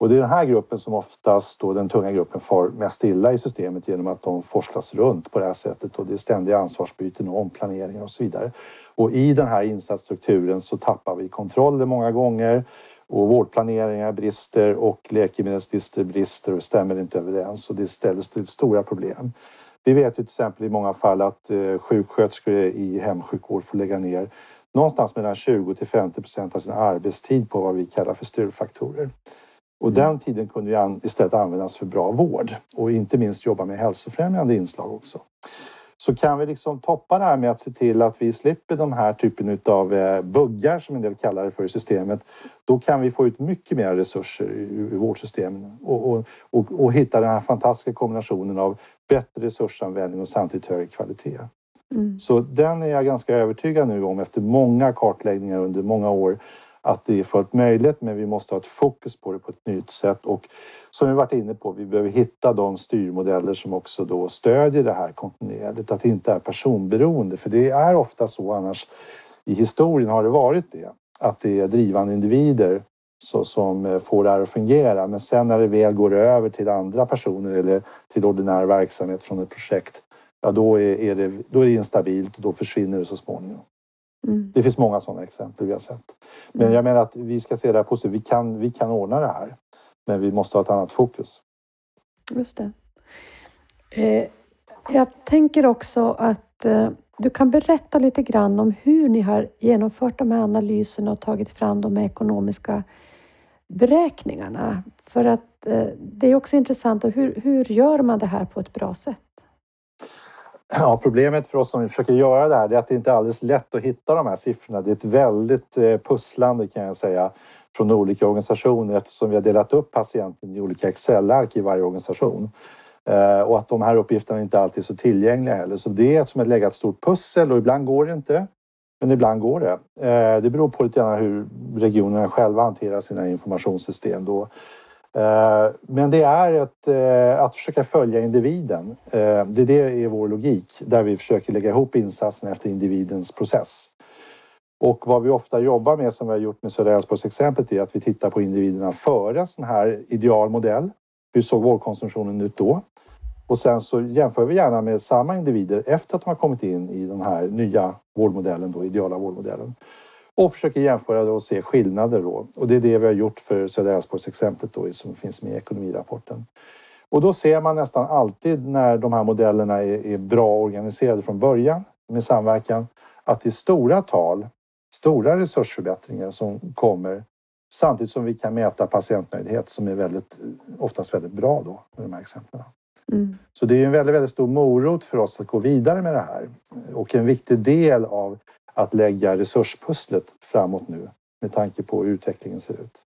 Och det är den här gruppen som oftast då den tunga gruppen far mest illa i systemet genom att de forslas runt på det här sättet och det är ständiga ansvarsbyten och omplaneringar och så vidare. Och i den här insatsstrukturen så tappar vi kontrollen många gånger och vårdplaneringar brister och läkemedelslistor brister och stämmer inte överens och det ställer till stora problem. Vi vet ju till exempel i många fall att eh, sjuksköterskor i hemsjukvård får lägga ner någonstans mellan 20 till 50 procent av sin arbetstid på vad vi kallar för styrfaktorer. Och den tiden kunde ju istället användas för bra vård och inte minst jobba med hälsofrämjande inslag också. Så kan vi liksom toppa det här med att se till att vi slipper de här typen av buggar som en del kallar det för i systemet. Då kan vi få ut mycket mer resurser ur ur vårdsystemen och, och, och, och hitta den här fantastiska kombinationen av bättre resursanvändning och samtidigt högre kvalitet. Mm. Så den är jag ganska övertygad nu om efter många kartläggningar under många år att det är fullt möjligt men vi måste ha ett fokus på det på ett nytt sätt. Och som vi varit inne på, vi behöver hitta de styrmodeller som också då stödjer det här kontinuerligt, att det inte är personberoende. För det är ofta så annars i historien har det varit det, att det är drivande individer så, som eh, får det här att fungera. Men sen när det väl går över till andra personer eller till ordinär verksamhet från ett projekt ja då är, är, det, då är det instabilt och då försvinner det så småningom. Mm. Det finns många sådana exempel vi har sett. Men jag menar att vi ska se det här positivt. Vi kan, vi kan ordna det här. Men vi måste ha ett annat fokus. Just det. Eh, jag tänker också att eh, du kan berätta lite grann om hur ni har genomfört de här analyserna och tagit fram de ekonomiska beräkningarna. För att eh, det är också intressant. Och hur, hur gör man det här på ett bra sätt? Ja, problemet för oss som försöker göra det här är att det inte är alldeles lätt att hitta de här siffrorna. Det är ett väldigt eh, pusslande kan jag säga från olika organisationer eftersom vi har delat upp patienten i olika Excel-ark i varje organisation. Eh, och att de här uppgifterna inte alltid är så tillgängliga heller. Så det är som att lägga ett stort pussel och ibland går det inte. Men ibland går det. Eh, det beror på lite grann hur regionerna själva hanterar sina informationssystem då. Eh, men det är ett, eh, att försöka följa individen. Eh, det är det är vår logik där vi försöker lägga ihop insatserna efter individens process. Och vad vi ofta jobbar med som vi har gjort med Södra Älvsborgs exemplet är att vi tittar på individerna före en sån här idealmodell. Hur såg vårdkonsumtionen ut då? Och sen så jämför vi gärna med samma individer efter att de har kommit in i den här nya vårdmodellen, då, ideala vårdmodellen. Och försöker jämföra och se skillnader då. Och det är det vi har gjort för Södra Älvsborgs exemplet då som finns med i ekonomirapporten. Och då ser man nästan alltid när de här modellerna är, är bra organiserade från början med samverkan att det är stora tal, stora resursförbättringar som kommer samtidigt som vi kan mäta patientnöjdhet som är väldigt, oftast väldigt bra då med de här exemplen. Mm. Så det är en väldigt, väldigt stor morot för oss att gå vidare med det här och en viktig del av att lägga resurspusslet framåt nu med tanke på hur utvecklingen ser ut.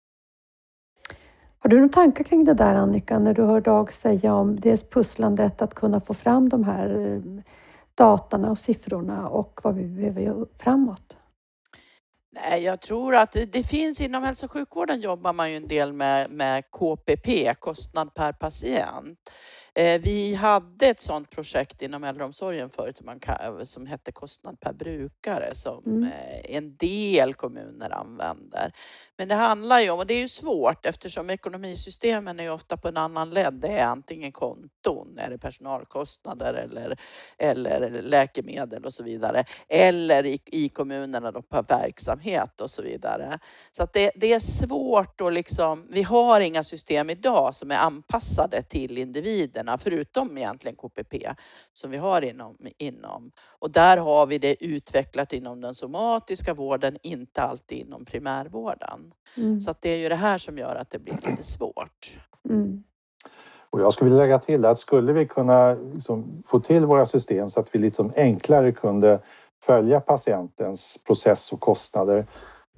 Har du några tankar kring det där Annika, när du hör Dag säga om dels pusslandet att kunna få fram de här eh, datorna och siffrorna och vad vi behöver göra framåt? Nej, jag tror att det, det finns inom hälso och sjukvården jobbar man ju en del med, med KPP, kostnad per patient. Eh, vi hade ett sådant projekt inom äldreomsorgen förut som, hette kostnad per brukare som Mm. eh, en del kommuner använder. Men det handlar ju om, och det är ju svårt eftersom ekonomisystemen är ofta på en annan led. Det är antingen konton, är det personalkostnader eller, eller läkemedel och så vidare. Eller i, i kommunerna då på verksamhet och så vidare. Så att det, det är svårt att liksom, vi har inga system idag som är anpassade till individerna förutom egentligen KPP som vi har inom, inom. Och där har vi det utvecklat inom den somatiska vården, inte alltid inom primärvården. Mm. Så att det är ju det här som gör att det blir lite svårt. Mm. Och jag skulle vilja lägga till att skulle vi kunna liksom få till våra system så att vi lite enklare kunde följa patientens process och kostnader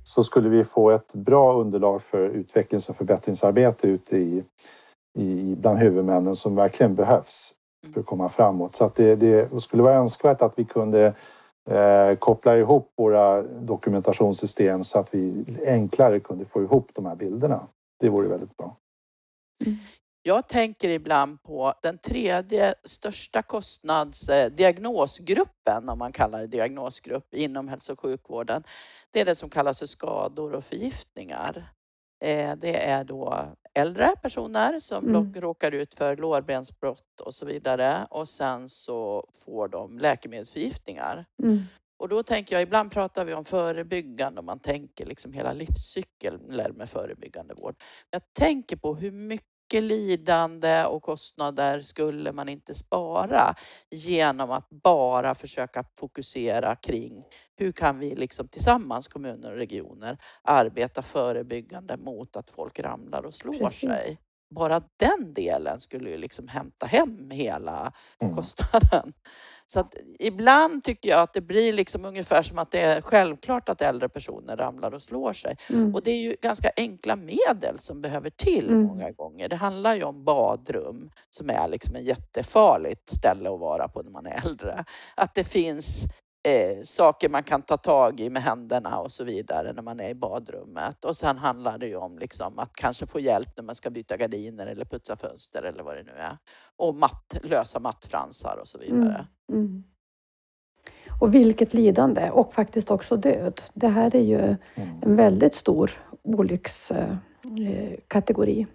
så skulle vi få ett bra underlag för utvecklings och förbättringsarbete ute i, i bland huvudmännen som verkligen behövs för att komma framåt. Så att det, det skulle vara önskvärt att vi kunde eh, koppla ihop våra dokumentationssystem så att vi enklare kunde få ihop de här bilderna. Det vore väldigt bra. Jag tänker ibland på den tredje största kostnads eh, diagnosgruppen, om man kallar det diagnosgrupp, inom hälso och sjukvården. Det är det som kallas för skador och förgiftningar. Eh, Det är då äldre personer som Mm. råkar ut för lårbensbrott och så vidare och sen så får de läkemedelsförgiftningar. Mm. Och då tänker jag, ibland pratar vi om förebyggande och man tänker liksom hela livscykeln med förebyggande vård. Jag tänker på hur mycket mycket lidande och kostnader skulle man inte spara genom att bara försöka fokusera kring hur kan vi liksom tillsammans kommuner och regioner arbeta förebyggande mot att folk ramlar och slår Precis. sig. Bara den delen skulle ju liksom hämta hem hela Mm. kostnaden. Så att ibland tycker jag att det blir liksom ungefär som att det är självklart att äldre personer ramlar och slår sig. Mm. Och det är ju ganska enkla medel som behöver till Mm. många gånger. Det handlar ju om badrum som är liksom ett jättefarligt ställe att vara på när man är äldre. Att det finns eh, saker man kan ta tag i med händerna och så vidare när man är i badrummet. Och sen handlar det ju om liksom att kanske få hjälp när man ska byta gardiner eller putsa fönster eller vad det nu är. Och matt, lösa mattfransar och så vidare. Mm. Och vilket lidande och faktiskt också död. Det här är ju Mm. en väldigt stor olyckskategori.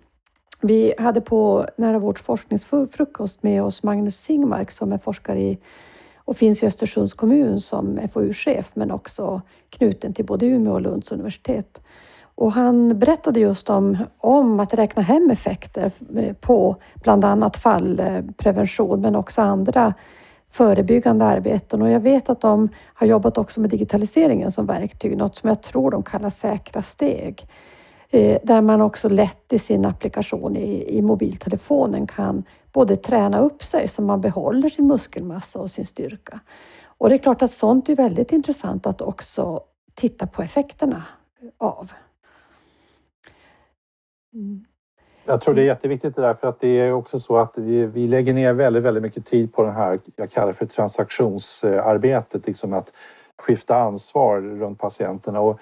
Vi hade på Nära vårds forskningsfrukost med oss Magnus Singmark som är forskare i och finns i Östersunds kommun som FoU-chef men också knuten till både Umeå och Lunds universitet. Och han berättade just om, om att räkna hem effekter eh, på bland annat fallprevention men också andra förebyggande arbeten. Och jag vet att de har jobbat också med digitaliseringen som verktyg, något som jag tror de kallar säkra steg. Eh, där man också lätt i sin applikation i, i mobiltelefonen kan både träna upp sig så man behåller sin muskelmassa och sin styrka. Och det är klart att sånt är väldigt intressant att också titta på effekterna av. Mm. Jag tror det är jätteviktigt det där för att det är också så att vi, vi lägger ner väldigt, väldigt mycket tid på det här, jag kallar för transaktionsarbetet, liksom att skifta ansvar runt patienterna. Och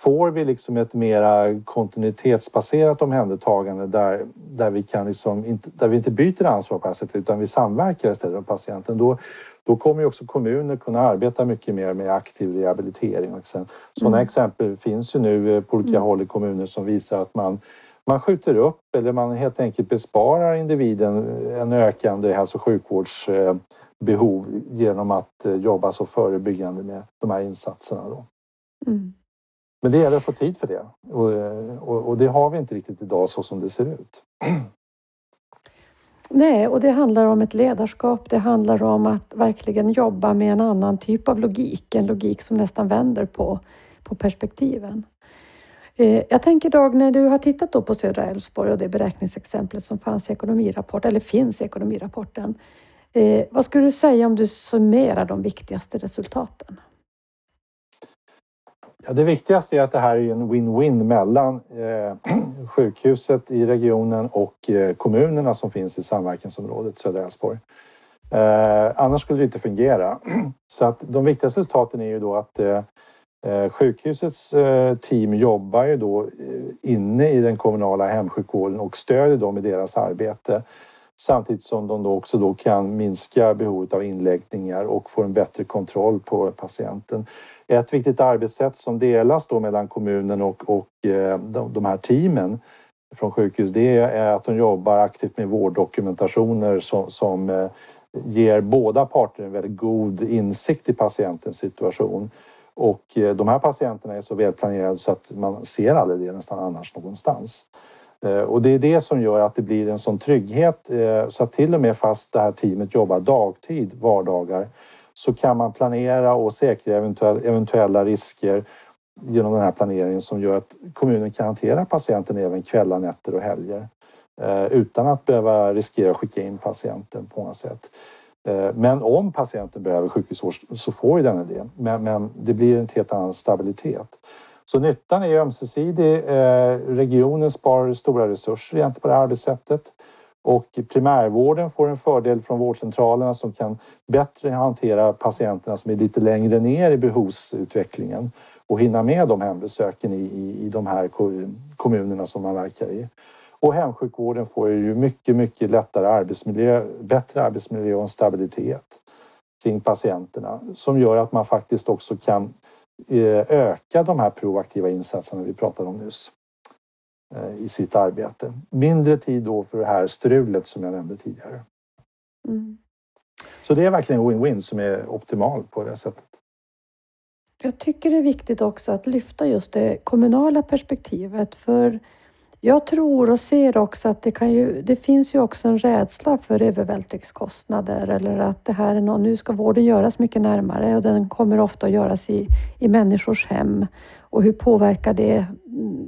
får vi liksom ett mera kontinuitetsbaserat omhändertagande där, där, vi kan liksom inte, där vi inte byter ansvar på det här sättet utan vi samverkar istället med patienten, då, då kommer också kommuner kunna arbeta mycket mer med aktiv rehabilitering. Sådana Mm. exempel finns ju nu eh, på olika Mm. håll i kommuner som visar att man man skjuter upp eller man helt enkelt besparar individen en ökande hälso och sjukvårdsbehov genom att eh, jobba så förebyggande med de här insatserna. Då. Mm. Men det gäller att få tid för det och, eh, och, och det har vi inte riktigt idag så som det ser ut. [clears throat] Nej, och det handlar om ett ledarskap. Det handlar om att verkligen jobba med en annan typ av logik, en logik som nästan vänder på, på perspektiven. Eh, jag tänker Dag, när du har tittat då på södra Älvsborg och det beräkningsexemplet som fanns i ekonomirapporten, eller finns i ekonomirapporten. Eh, vad skulle du säga om du summerar de viktigaste resultaten? Ja, det viktigaste är att det här är en win-win mellan eh, [clears throat] sjukhuset i regionen och eh, kommunerna som finns i samverkansområdet södra Älvsborg. Eh, annars skulle det inte fungera. [clears throat] Så att de viktigaste resultaten är ju då att eh, eh sjukhusets eh, team jobbar ju då eh, inne i den kommunala hemsjukvården och stödjer dem i deras arbete. Samtidigt som de då också då kan minska behovet av inläggningar och få en bättre kontroll på patienten. Ett viktigt arbetssätt som delas då mellan kommunen och, och eh, de, de här teamen från sjukhus det är att de jobbar aktivt med vårddokumentationer som, som eh, ger båda parter en väldigt god insikt i patientens situation. Och eh, de här patienterna är så välplanerade så att man ser aldrig det nästan annars någonstans. Eh, och det är det som gör att det blir en sån trygghet eh, så att till och med fast det här teamet jobbar dagtid vardagar så kan man planera och säkra eventuella risker genom den här planeringen som gör att kommunen kan hantera patienten även kvällar, nätter och helger eh, utan att behöva riskera att skicka in patienten på något sätt. Men om patienten behöver sjukhusvård så får ju den det. Men, men det blir en helt annan stabilitet. Så nyttan är ömsesidig. Eh, regionen sparar stora resurser egentligen på det här arbetssättet. Och primärvården får en fördel från vårdcentralerna som kan bättre hantera patienterna som är lite längre ner i behovsutvecklingen och hinna med de hembesöken i, i, i de här kommunerna som man verkar i. Och hemsjukvården får ju mycket, mycket lättare arbetsmiljö, bättre arbetsmiljö och stabilitet kring patienterna som gör att man faktiskt också kan öka de här proaktiva insatserna vi pratade om nyss eh, i sitt arbete. Mindre tid då för det här strulet som jag nämnde tidigare. Mm. Så det är verkligen win-win som är optimal på det sättet. Jag tycker det är viktigt också att lyfta just det kommunala perspektivet för jag tror och ser också att det, kan ju, det finns ju också en rädsla för övervältringskostnader eller att det här är någon, nu ska vården göras mycket närmare och den kommer ofta att göras i, i människors hem. Och hur påverkar det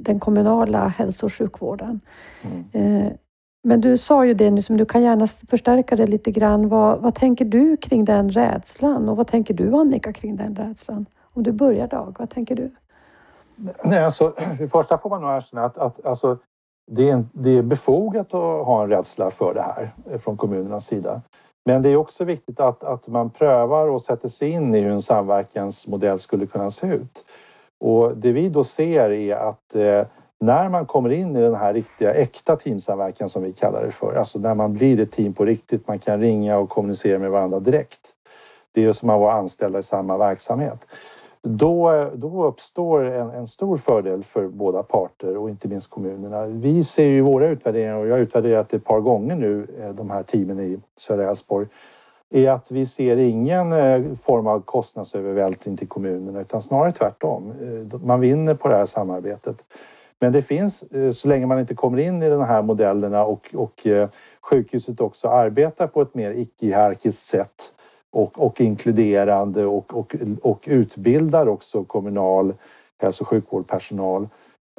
den kommunala hälso och sjukvården? Mm. Eh, men du sa ju det nu, som du kan gärna förstärka det lite grann. Vad, vad tänker du kring den rädslan och vad tänker du Annika kring den rädslan? Om du börjar Dag, vad tänker du? Nej, alltså, för det första får man nog erkänna att, att alltså, det, är, det är befogat att ha en rädsla för det här eh, från kommunernas sida. Men det är också viktigt att, att man prövar och sätter sig in i hur en samverkansmodell skulle kunna se ut. Och det vi då ser är att eh, när man kommer in i den här riktiga äkta teamsamverkan som vi kallar det för, alltså när man blir ett team på riktigt, man kan ringa och kommunicera med varandra direkt. Det är som att vara anställda i samma verksamhet då, då uppstår en, en, stor fördel för båda parter och inte minst kommunerna. Vi ser ju våra utvärderingar och jag har utvärderat det ett par gånger nu, eh, de här teamen i södra Älvsborg, är att vi ser ingen eh, form av kostnadsövervältring till kommunerna utan snarare tvärtom. Eh, man vinner på det här samarbetet. Men det finns, så länge man inte kommer in i de här modellerna och, och sjukhuset också arbetar på ett mer icke-hierarkiskt sätt och, och inkluderande och, och, och utbildar också kommunal hälso och sjukvårdspersonal.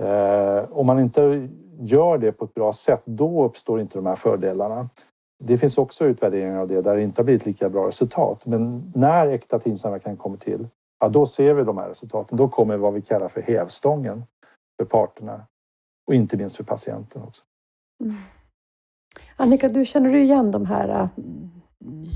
Eh, om man inte gör det på ett bra sätt, då uppstår inte de här fördelarna. Det finns också utvärderingar av det där det inte har blivit lika bra resultat. Men när äkta teamsamverkan kommer till, ja, då ser vi de här resultaten. Då kommer vad vi kallar för hävstången för parterna och inte minst för patienten också. Mm. Annika, du känner du igen de här äh,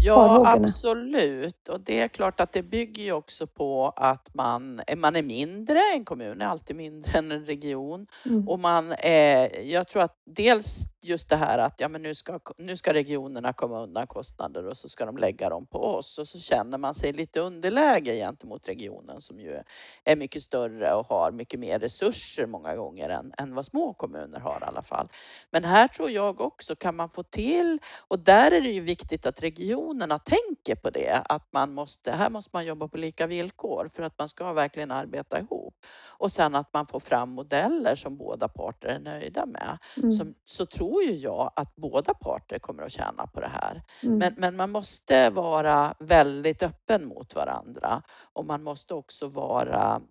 Ja, absolut. Och det är klart att det bygger ju också på att man, man är mindre. En kommun är alltid mindre än en region. Mm. Och man är, jag tror att dels just det här att ja, men nu, ska, nu ska regionerna komma undan kostnader och så ska de lägga dem på oss och så känner man sig lite underläge gentemot regionen som ju är mycket större och har mycket mer resurser många gånger än, än vad små kommuner har i alla fall. Men här tror jag också kan man få till och där är det ju viktigt att regionerna tänker på det att man måste, här måste man jobba på lika villkor för att man ska verkligen arbeta ihop och sen att man får fram modeller som båda parter är nöjda med. Mm. Så, så tror ju jag att båda parter kommer att tjäna på det här. Mm. Men, men man måste vara väldigt öppen mot varandra och man måste också vara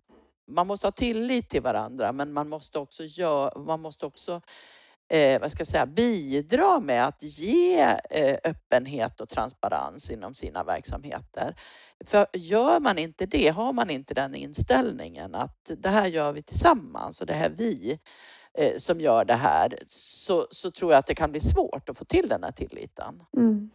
man måste ha tillit till varandra men man måste också, gör, man måste också eh, vad ska jag säga, bidra med att ge eh, öppenhet och transparens inom sina verksamheter. För gör man inte det, har man inte den inställningen att det här gör vi tillsammans och det här vi eh, som gör det här så, så tror jag att det kan bli svårt att få till den här tilliten. Mm.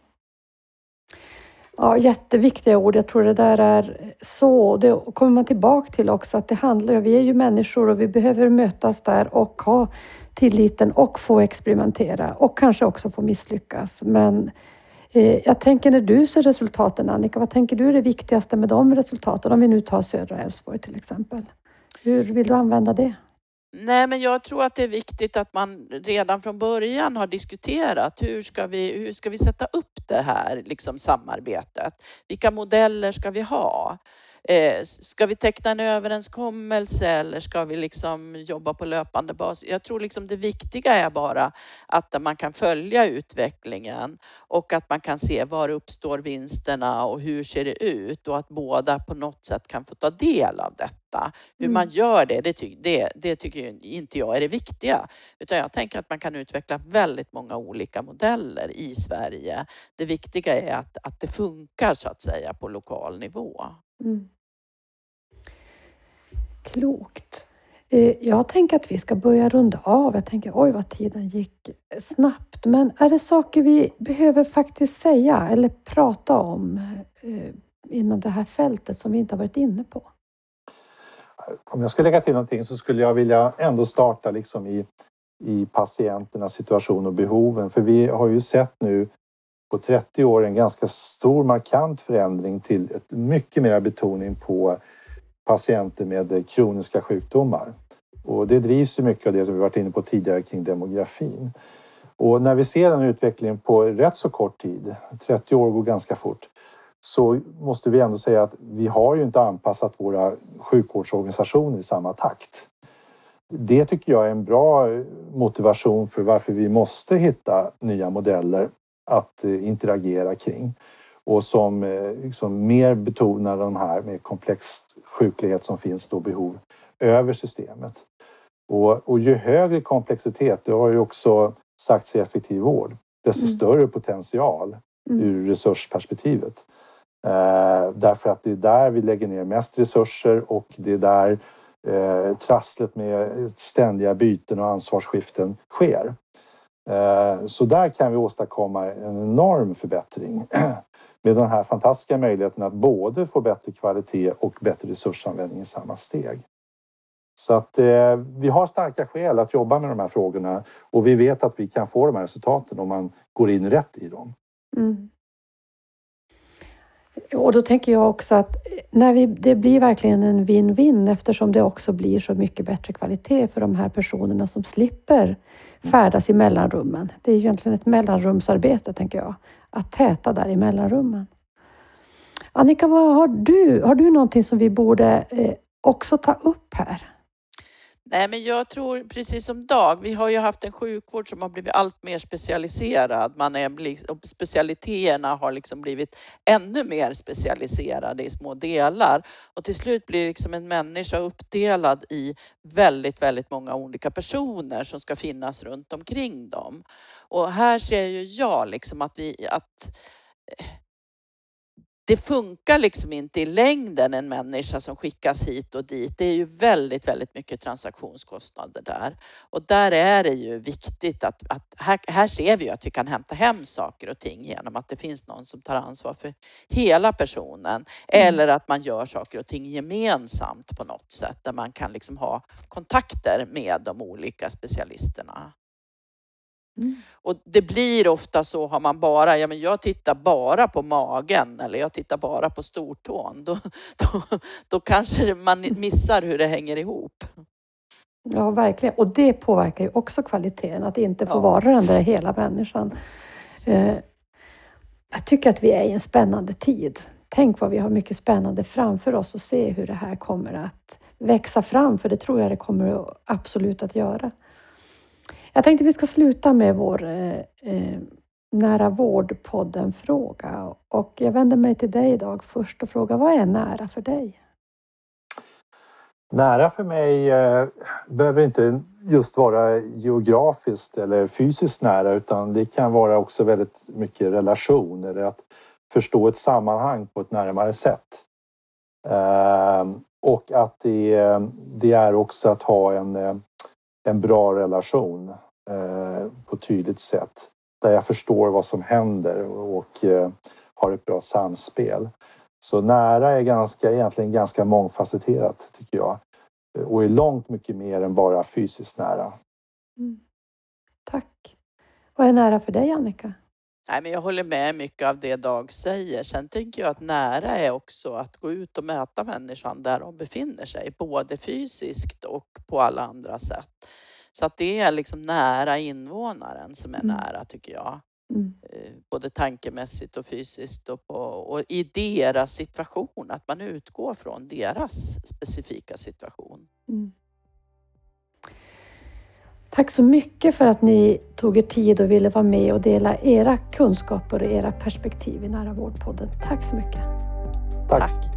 Ja, jätteviktiga ord. Jag tror det där är så. Det kommer man tillbaka till också att det handlar vi är ju människor och vi behöver mötas där och ha tilliten och få experimentera och kanske också få misslyckas. Men eh, jag tänker när du ser resultaten Annika, vad tänker du är det viktigaste med de resultaten? Om vi nu tar södra Älvsborg till exempel. Hur vill du använda det? Nej, men jag tror att det är viktigt att man redan från början har diskuterat hur ska vi, hur ska vi sätta upp det här liksom, samarbetet? Vilka modeller ska vi ha? Eh, ska vi teckna en överenskommelse eller ska vi liksom jobba på löpande bas? Jag tror liksom det viktiga är bara att man kan följa utvecklingen och att man kan se var uppstår vinsterna och hur ser det ut och att båda på något sätt kan få ta del av detta. Hur mm. man gör det, det, ty det, det tycker inte jag är det viktiga. Utan jag tänker att man kan utveckla väldigt många olika modeller i Sverige. Det viktiga är att, att det funkar så att säga på lokal nivå. Mm. Klokt. Eh, jag tänker att vi ska börja runda av. Jag tänker oj vad tiden gick snabbt. Men är det saker vi behöver faktiskt säga eller prata om eh, inom det här fältet som vi inte har varit inne på? Om jag ska lägga till någonting så skulle jag vilja ändå starta liksom i, i patienternas situation och behoven. För vi har ju sett nu på 30 år en ganska stor markant förändring till ett mycket mer betoning på patienter med kroniska sjukdomar. Och det drivs ju mycket av det som vi varit inne på tidigare kring demografin. Och när vi ser den utvecklingen på rätt så kort tid, 30 år går ganska fort, så måste vi ändå säga att vi har ju inte anpassat våra sjukvårdsorganisationer i samma takt. Det tycker jag är en bra motivation för varför vi måste hitta nya modeller att eh, interagera kring och som eh, liksom mer betonar de här med komplex sjuklighet som finns då behov över systemet. Och, och ju högre komplexitet, det har ju också sagts i effektiv vård, desto mm. större potential mm. ur resursperspektivet. Eh, därför att det är där vi lägger ner mest resurser och det är där eh, trasslet med ständiga byten och ansvarsskiften sker. Eh, så där kan vi åstadkomma en enorm förbättring [clears throat] med den här fantastiska möjligheten att både få bättre kvalitet och bättre resursanvändning i samma steg. Så att eh, vi har starka skäl att jobba med de här frågorna och vi vet att vi kan få de här resultaten om man går in rätt i dem. Mm. Och då tänker jag också att när vi, det blir verkligen en win-win eftersom det också blir så mycket bättre kvalitet för de här personerna som slipper färdas i mellanrummen. Det är egentligen ett mellanrumsarbete, tänker jag, att täta där i mellanrummen. Annika, vad har du? Har du någonting som vi borde eh, också ta upp här? Nej, men jag tror precis som Dag, vi har ju haft en sjukvård som har blivit allt mer specialiserad. Man är, specialiteterna har liksom blivit ännu mer specialiserade i små delar och till slut blir liksom en människa uppdelad i väldigt, väldigt många olika personer som ska finnas runt omkring dem. Och här ser ju jag liksom att vi, att det funkar liksom inte i längden en människa som skickas hit och dit. Det är ju väldigt, väldigt mycket transaktionskostnader där. Och där är det ju viktigt att, att här, här ser vi ju att vi kan hämta hem saker och ting genom att det finns någon som tar ansvar för hela personen. Mm. Eller att man gör saker och ting gemensamt på något sätt där man kan liksom ha kontakter med de olika specialisterna. Mm. Och det blir ofta så, har man bara, ja men jag tittar bara på magen eller jag tittar bara på stortån, då, [laughs] då, då kanske man missar hur det hänger ihop. Ja, verkligen. Och det påverkar ju också kvaliteten, att inte få ja. vara den där hela människan. Eh, jag tycker att vi är i en spännande tid. Tänk vad vi har mycket spännande framför oss och se hur det här kommer att växa fram, för det tror jag det kommer absolut att göra. Jag tänkte vi ska sluta med vår eh, eh nära vård-podden-fråga. Och jag vänder mig till dig idag först och frågar, vad är nära för dig? Nära för mig eh, behöver inte just vara geografiskt eller fysiskt nära utan det kan vara också väldigt mycket relation eller att förstå ett sammanhang på ett närmare sätt. Eh, och att det, eh, det är också att ha en eh, en bra relation eh, på ett tydligt sätt. Där jag förstår vad som händer och eh, har ett bra samspel. Så nära är ganska, egentligen ganska mångfacetterat tycker jag och är långt mycket mer än bara fysiskt nära. Mm. Tack. Vad är nära för dig Annika? Nej, men jag håller med mycket av det Dag säger. Sen tänker jag att nära är också att gå ut och möta människan där de befinner sig, både fysiskt och på alla andra sätt. Så att det är liksom nära invånaren som är mm. nära tycker jag. Mm. Eh, både tankemässigt och fysiskt och, på, och i deras situation, att man utgår från deras specifika situation. Mm. Tack så mycket för att ni tog er tid och ville vara med och dela era kunskaper och era perspektiv i Nära vårdpodden. Tack så mycket. Tack. Tack.